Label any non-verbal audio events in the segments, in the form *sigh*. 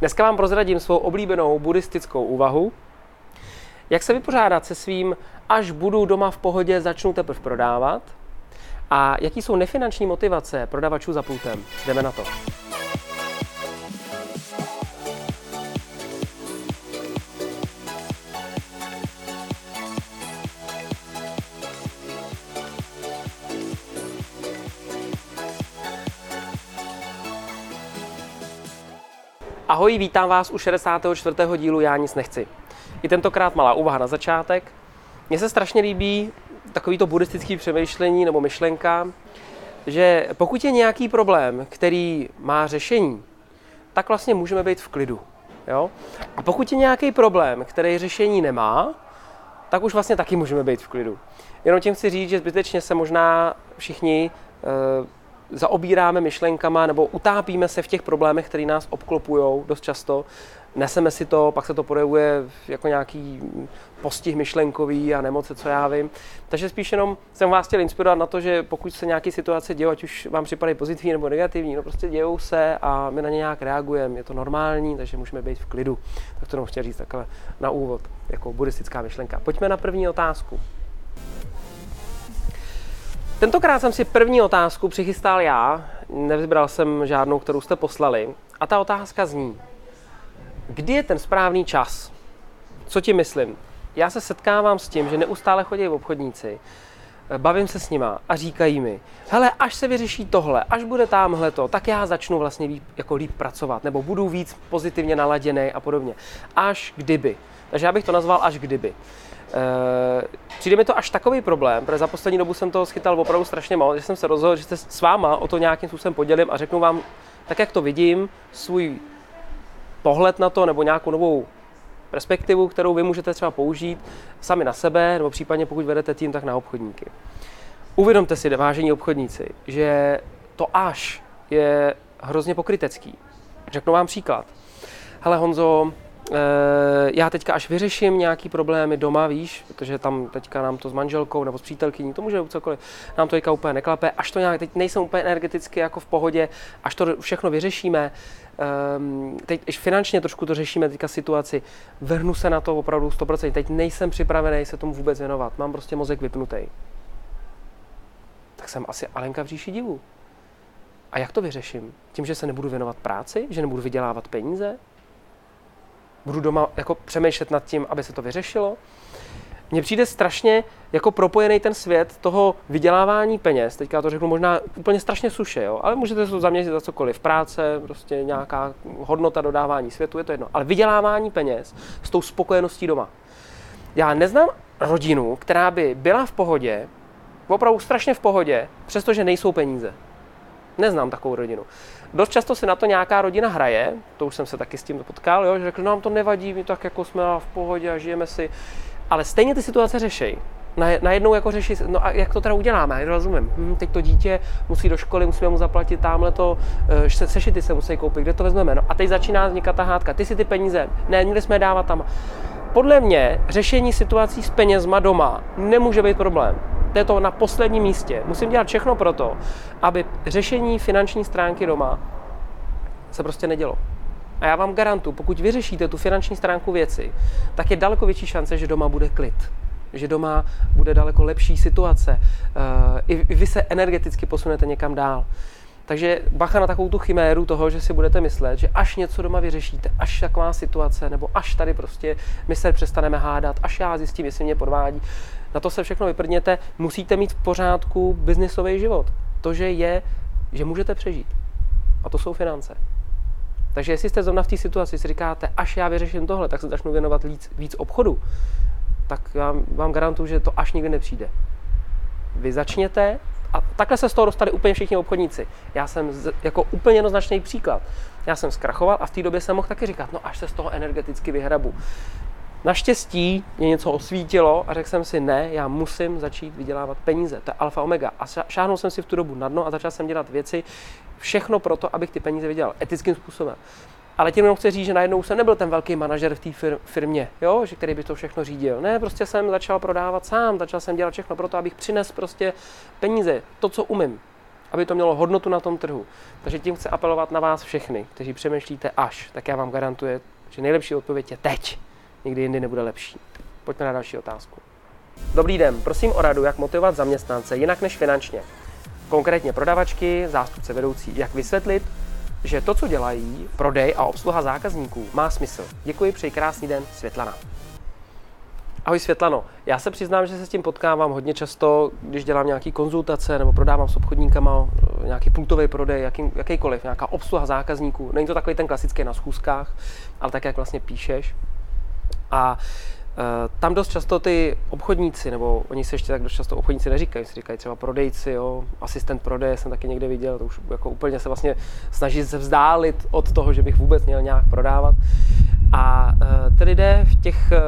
Dneska vám prozradím svou oblíbenou buddhistickou úvahu, jak se vypořádat se svým, až budu doma v pohodě, začnu teprve prodávat a jaký jsou nefinanční motivace prodavačů za pultem. Jdeme na to. Ahoj, vítám vás u 64. dílu Já nic nechci. I tentokrát malá úvaha na začátek. Mně se strašně líbí takovýto buddhistický přemýšlení nebo myšlenka, že pokud je nějaký problém, který má řešení, tak vlastně můžeme být v klidu. Jo? A pokud je nějaký problém, který řešení nemá, tak už vlastně taky můžeme být v klidu. Jenom tím chci říct, že zbytečně se možná všichni e, zaobíráme myšlenkama nebo utápíme se v těch problémech, které nás obklopují dost často. Neseme si to, pak se to projevuje jako nějaký postih myšlenkový a nemoce, co já vím. Takže spíš jenom jsem vás chtěl inspirovat na to, že pokud se nějaké situace dějí, ať už vám připadají pozitivní nebo negativní, no prostě dějou se a my na ně nějak reagujeme. Je to normální, takže můžeme být v klidu. Tak to jenom chtěl říct takhle na úvod, jako buddhistická myšlenka. Pojďme na první otázku. Tentokrát jsem si první otázku přichystal já, nevybral jsem žádnou, kterou jste poslali. A ta otázka zní, kdy je ten správný čas? Co ti myslím? Já se setkávám s tím, že neustále chodí obchodníci, bavím se s nima a říkají mi, hele, až se vyřeší tohle, až bude tamhle to, tak já začnu vlastně líp, jako líp pracovat, nebo budu víc pozitivně naladěný a podobně. Až kdyby. Takže já bych to nazval až kdyby. Eh, přijde mi to až takový problém, protože za poslední dobu jsem to schytal opravdu strašně moc, že jsem se rozhodl, že se s váma o to nějakým způsobem podělím a řeknu vám, tak jak to vidím, svůj pohled na to nebo nějakou novou perspektivu, kterou vy můžete třeba použít sami na sebe, nebo případně pokud vedete tým, tak na obchodníky. Uvědomte si, vážení obchodníci, že to až je hrozně pokrytecký. Řeknu vám příklad. Hele Honzo, já teďka až vyřeším nějaký problémy doma, víš, protože tam teďka nám to s manželkou nebo s přítelkyní, to může cokoliv, nám to teďka úplně neklape, až to nějak, teď nejsem úplně energeticky jako v pohodě, až to všechno vyřešíme, um, teď finančně trošku to řešíme, teďka situaci, vrhnu se na to opravdu 100%, teď nejsem připravený se tomu vůbec věnovat, mám prostě mozek vypnutý. Tak jsem asi Alenka v říši divu. A jak to vyřeším? Tím, že se nebudu věnovat práci, že nebudu vydělávat peníze, budu doma jako přemýšlet nad tím, aby se to vyřešilo. Mně přijde strašně jako propojený ten svět toho vydělávání peněz. Teďka to řeknu možná úplně strašně suše, jo? ale můžete se to zaměřit za cokoliv. Práce, prostě nějaká hodnota dodávání světu, je to jedno. Ale vydělávání peněz s tou spokojeností doma. Já neznám rodinu, která by byla v pohodě, opravdu strašně v pohodě, přestože nejsou peníze. Neznám takovou rodinu. Dost často se na to nějaká rodina hraje, to už jsem se taky s tím potkal, jo, že řekl, no, nám to nevadí, my tak jako jsme v pohodě a žijeme si. Ale stejně ty situace řešej. Najednou jako řeší, no a jak to teda uděláme, rozumím. Hm, teď to dítě musí do školy, musíme mu zaplatit tamhle to, eh, se, sešity se musí koupit, kde to vezmeme. No a teď začíná vznikat ta hádka, ty si ty peníze, ne, měli jsme je dávat tam. Podle mě řešení situací s penězma doma nemůže být problém to je to na posledním místě. Musím dělat všechno pro to, aby řešení finanční stránky doma se prostě nedělo. A já vám garantuju, pokud vyřešíte tu finanční stránku věci, tak je daleko větší šance, že doma bude klid. Že doma bude daleko lepší situace. Eh, I vy se energeticky posunete někam dál. Takže bacha na takovou tu chiméru toho, že si budete myslet, že až něco doma vyřešíte, až taková situace, nebo až tady prostě my se přestaneme hádat, až já zjistím, jestli mě podvádí, na to se všechno vyprdněte, musíte mít v pořádku biznisový život. To, že je, že můžete přežít. A to jsou finance. Takže jestli jste zrovna v té situaci, si říkáte, až já vyřeším tohle, tak se začnu věnovat víc, víc obchodu, tak já vám garantuju, že to až nikdy nepřijde. Vy začněte a takhle se z toho dostali úplně všichni obchodníci. Já jsem z, jako úplně jednoznačný příklad. Já jsem zkrachoval a v té době jsem mohl taky říkat, no až se z toho energeticky vyhrabu. Naštěstí mě něco osvítilo a řekl jsem si, ne, já musím začít vydělávat peníze. To je alfa omega. A šáhnul jsem si v tu dobu na dno a začal jsem dělat věci, všechno proto, abych ty peníze vydělal etickým způsobem. Ale tím jenom chci říct, že najednou jsem nebyl ten velký manažer v té fir- firmě, jo, že který by to všechno řídil. Ne, prostě jsem začal prodávat sám, začal jsem dělat všechno pro to, abych přinesl prostě peníze, to, co umím. aby to mělo hodnotu na tom trhu. Takže tím chci apelovat na vás všechny, kteří přemýšlíte až, tak já vám garantuji, že nejlepší odpověď je teď. Nikdy jindy nebude lepší. Pojďme na další otázku. Dobrý den, prosím o radu, jak motivovat zaměstnance jinak než finančně. Konkrétně prodavačky, zástupce vedoucí, jak vysvětlit, že to, co dělají, prodej a obsluha zákazníků, má smysl. Děkuji, přeji krásný den, Světlana. Ahoj Světlano, já se přiznám, že se s tím potkávám hodně často, když dělám nějaké konzultace nebo prodávám s obchodníkama eh, nějaký pultový prodej, jaký, jakýkoliv, nějaká obsluha zákazníků. Není to takový ten klasický na schůzkách, ale tak, jak vlastně píšeš. A e, tam dost často ty obchodníci, nebo oni se ještě tak dost často obchodníci neříkají, si říkají třeba prodejci, jo, asistent prodeje jsem taky někde viděl, to už jako úplně se vlastně snaží se vzdálit od toho, že bych vůbec měl nějak prodávat. A e, ty lidé v těch, e,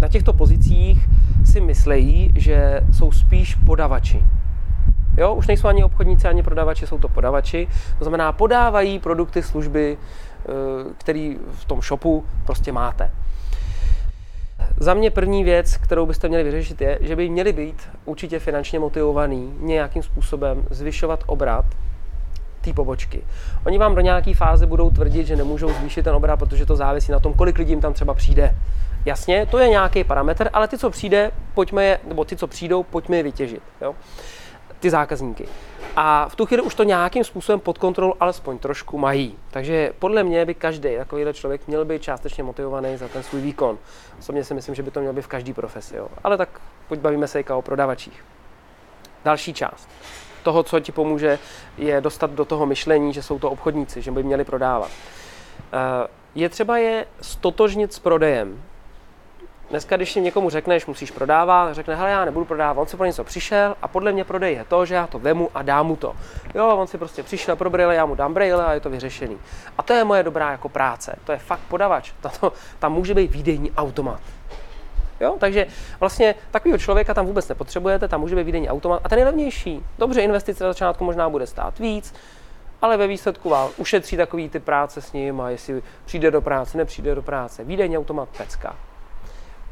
na těchto pozicích si myslejí, že jsou spíš podavači. Jo, už nejsou ani obchodníci, ani prodavači, jsou to podavači. To znamená, podávají produkty, služby, který v tom shopu prostě máte. Za mě první věc, kterou byste měli vyřešit, je, že by měli být určitě finančně motivovaný nějakým způsobem zvyšovat obrat té pobočky. Oni vám do nějaké fáze budou tvrdit, že nemůžou zvýšit ten obrat, protože to závisí na tom, kolik lidí jim tam třeba přijde. Jasně, to je nějaký parametr, ale ty, co přijde, pojďme je, nebo ty, co přijdou, pojďme je vytěžit. Jo? Ty zákazníky. A v tu chvíli už to nějakým způsobem pod kontrolou alespoň trošku mají. Takže podle mě by každý takovýhle člověk měl být částečně motivovaný za ten svůj výkon. Osobně si myslím, že by to mělo být v každé profesi. Jo? Ale tak pojď bavíme se i o prodavačích. Další část toho, co ti pomůže, je dostat do toho myšlení, že jsou to obchodníci, že by měli prodávat. Eh, je třeba je stotožnit s prodejem. Dneska, když si někomu řekneš, musíš prodávat, řekne, hele, já nebudu prodávat, on si pro něco přišel a podle mě prodej je to, že já to vemu a dám mu to. Jo, on si prostě přišel pro braille, já mu dám braille a je to vyřešený. A to je moje dobrá jako práce, to je fakt podavač, *laughs* to, tam může být výdejní automat. Jo? Takže vlastně takového člověka tam vůbec nepotřebujete, tam může být výdejní automat a ten je levnější. Dobře, investice na začátku možná bude stát víc, ale ve výsledku vám ušetří takový ty práce s ním a jestli přijde do práce, nepřijde do práce. Výdejní automat pecka.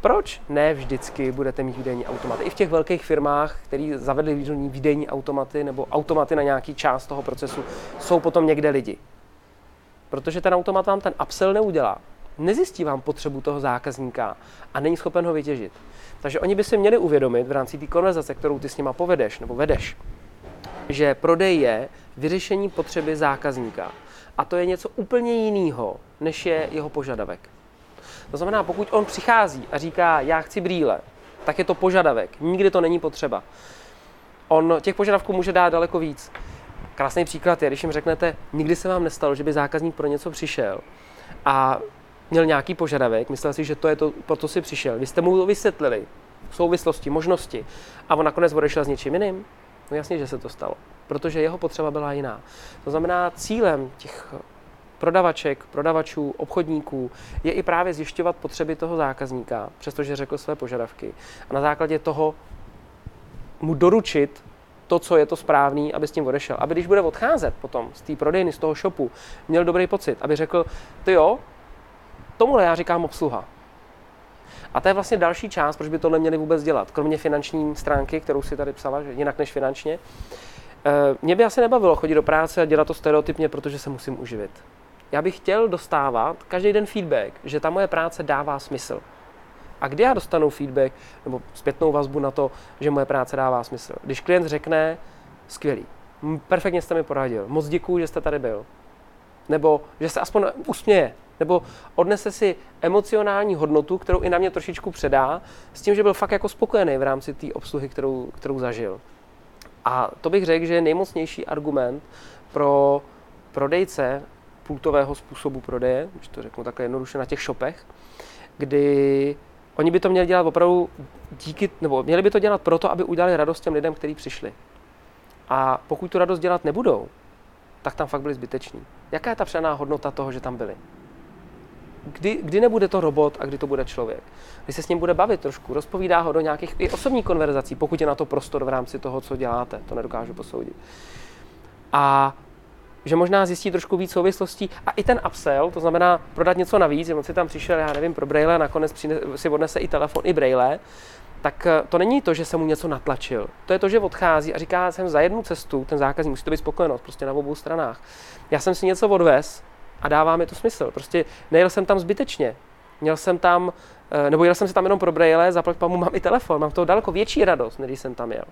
Proč ne vždycky budete mít výdejní automaty? I v těch velkých firmách, které zavedly výdejní automaty nebo automaty na nějaký část toho procesu, jsou potom někde lidi. Protože ten automat vám ten upsell neudělá nezjistí vám potřebu toho zákazníka a není schopen ho vytěžit. Takže oni by si měli uvědomit v rámci té konverzace, kterou ty s nima povedeš nebo vedeš, že prodej je vyřešení potřeby zákazníka. A to je něco úplně jiného, než je jeho požadavek. To znamená, pokud on přichází a říká, já chci brýle, tak je to požadavek, nikdy to není potřeba. On těch požadavků může dát daleko víc. Krásný příklad je, když jim řeknete, nikdy se vám nestalo, že by zákazník pro něco přišel a měl nějaký požadavek, myslel si, že to je to, proto si přišel. Vy jste mu to vysvětlili, souvislosti, možnosti a on nakonec odešel s něčím jiným. No jasně, že se to stalo, protože jeho potřeba byla jiná. To znamená, cílem těch prodavaček, prodavačů, obchodníků je i právě zjišťovat potřeby toho zákazníka, přestože řekl své požadavky. A na základě toho mu doručit to, co je to správný, aby s tím odešel. Aby když bude odcházet potom z té prodejny, z toho shopu, měl dobrý pocit, aby řekl, ty jo, Tomuhle já říkám obsluha. A to je vlastně další část, proč by tohle měli vůbec dělat, kromě finanční stránky, kterou si tady psala, že jinak než finančně. Eh, mě by asi nebavilo chodit do práce a dělat to stereotypně, protože se musím uživit. Já bych chtěl dostávat každý den feedback, že ta moje práce dává smysl. A kdy já dostanu feedback nebo zpětnou vazbu na to, že moje práce dává smysl? Když klient řekne, skvělý, perfektně jste mi poradil, moc děkuji, že jste tady byl. Nebo že se aspoň usměje, nebo odnese si emocionální hodnotu, kterou i na mě trošičku předá, s tím, že byl fakt jako spokojený v rámci té obsluhy, kterou, kterou zažil. A to bych řekl, že je nejmocnější argument pro prodejce pultového způsobu prodeje, když to řeknu takhle jednoduše na těch shopech, kdy oni by to měli dělat opravdu díky, nebo měli by to dělat proto, aby udělali radost těm lidem, kteří přišli. A pokud tu radost dělat nebudou, tak tam fakt byli zbyteční. Jaká je ta přená hodnota toho, že tam byli? kdy, kdy nebude to robot a kdy to bude člověk. Když se s ním bude bavit trošku, rozpovídá ho do nějakých i osobních konverzací, pokud je na to prostor v rámci toho, co děláte, to nedokážu posoudit. A že možná zjistí trošku víc souvislostí a i ten upsell, to znamená prodat něco navíc, on si tam přišel, já nevím, pro braille, nakonec si odnese i telefon, i braille, tak eh, to není to, že jsem mu něco natlačil. To je to, že odchází a říká, jsem za jednu cestu, ten zákazník musí to být spokojenost, prostě na obou stranách. Já jsem si něco odvez a dává mi to smysl. Prostě nejel jsem tam zbytečně. Měl jsem tam, eh, nebo jel jsem si tam jenom pro brejle, zaplať mu mám i telefon, mám toho daleko větší radost, než jsem tam jel.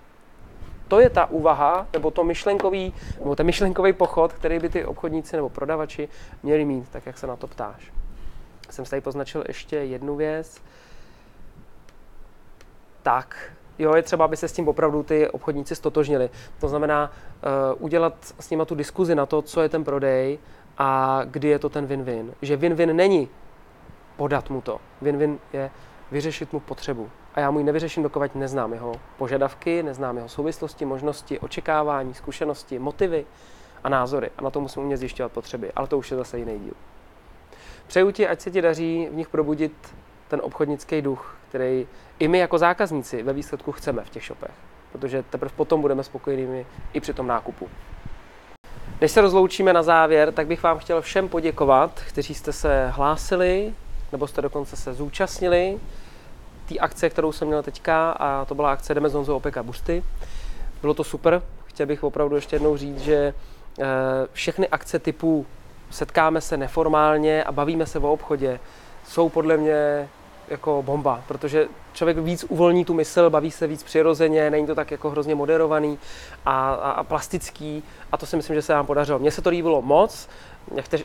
To je ta úvaha, nebo to myšlenkový, nebo ten myšlenkový pochod, který by ty obchodníci nebo prodavači měli mít, tak jak se na to ptáš. Jsem si tady poznačil ještě jednu věc. Tak, jo, je třeba, aby se s tím opravdu ty obchodníci stotožnili. To znamená uh, udělat s nimi tu diskuzi na to, co je ten prodej a kdy je to ten win-win. Že win-win není podat mu to. Win-win je vyřešit mu potřebu. A já mu ji nevyřeším, dokud neznám jeho požadavky, neznám jeho souvislosti, možnosti, očekávání, zkušenosti, motivy a názory. A na to musím umět zjišťovat potřeby. Ale to už je zase jiný díl. Přeju ti, ať se ti daří v nich probudit ten obchodnický duch, který i my jako zákazníci ve výsledku chceme v těch shopech. Protože teprve potom budeme spokojenými i při tom nákupu. Než se rozloučíme na závěr, tak bych vám chtěl všem poděkovat, kteří jste se hlásili, nebo jste dokonce se zúčastnili té akce, kterou jsem měl teďka, a to byla akce Jdeme z Honzo Opeka Busty. Bylo to super. Chtěl bych opravdu ještě jednou říct, že eh, všechny akce typu setkáme se neformálně a bavíme se o obchodě, jsou podle mě jako bomba, protože člověk víc uvolní tu mysl, baví se víc přirozeně, není to tak jako hrozně moderovaný a, a, a plastický a to si myslím, že se vám podařilo. Mně se to líbilo moc,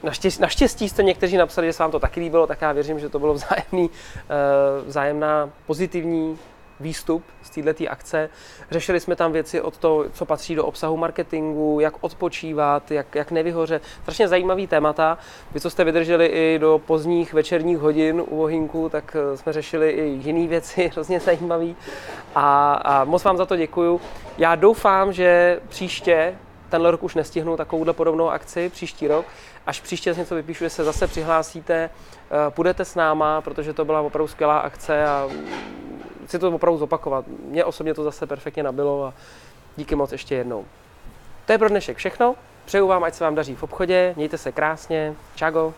Naštěstí, naštěstí jste někteří napsali, že se vám to taky líbilo, tak já věřím, že to bylo *laughs* vzájemný, eh, vzájemná pozitivní výstup z této akce. Řešili jsme tam věci od toho, co patří do obsahu marketingu, jak odpočívat, jak, jak nevyhoře. Strašně zajímavý témata. Vy, co jste vydrželi i do pozdních večerních hodin u Vohinku, tak eh, jsme řešili i jiné věci, *laughs* hrozně zajímavé. A, a moc vám za to děkuju. Já doufám, že příště tenhle rok už nestihnu takovouhle podobnou akci příští rok. Až příště něco vypíšu, že se zase přihlásíte, eh, půjdete s náma, protože to byla opravdu skvělá akce a chci to opravdu zopakovat. Mně osobně to zase perfektně nabilo a díky moc ještě jednou. To je pro dnešek všechno. Přeju vám, ať se vám daří v obchodě, mějte se krásně. Čago.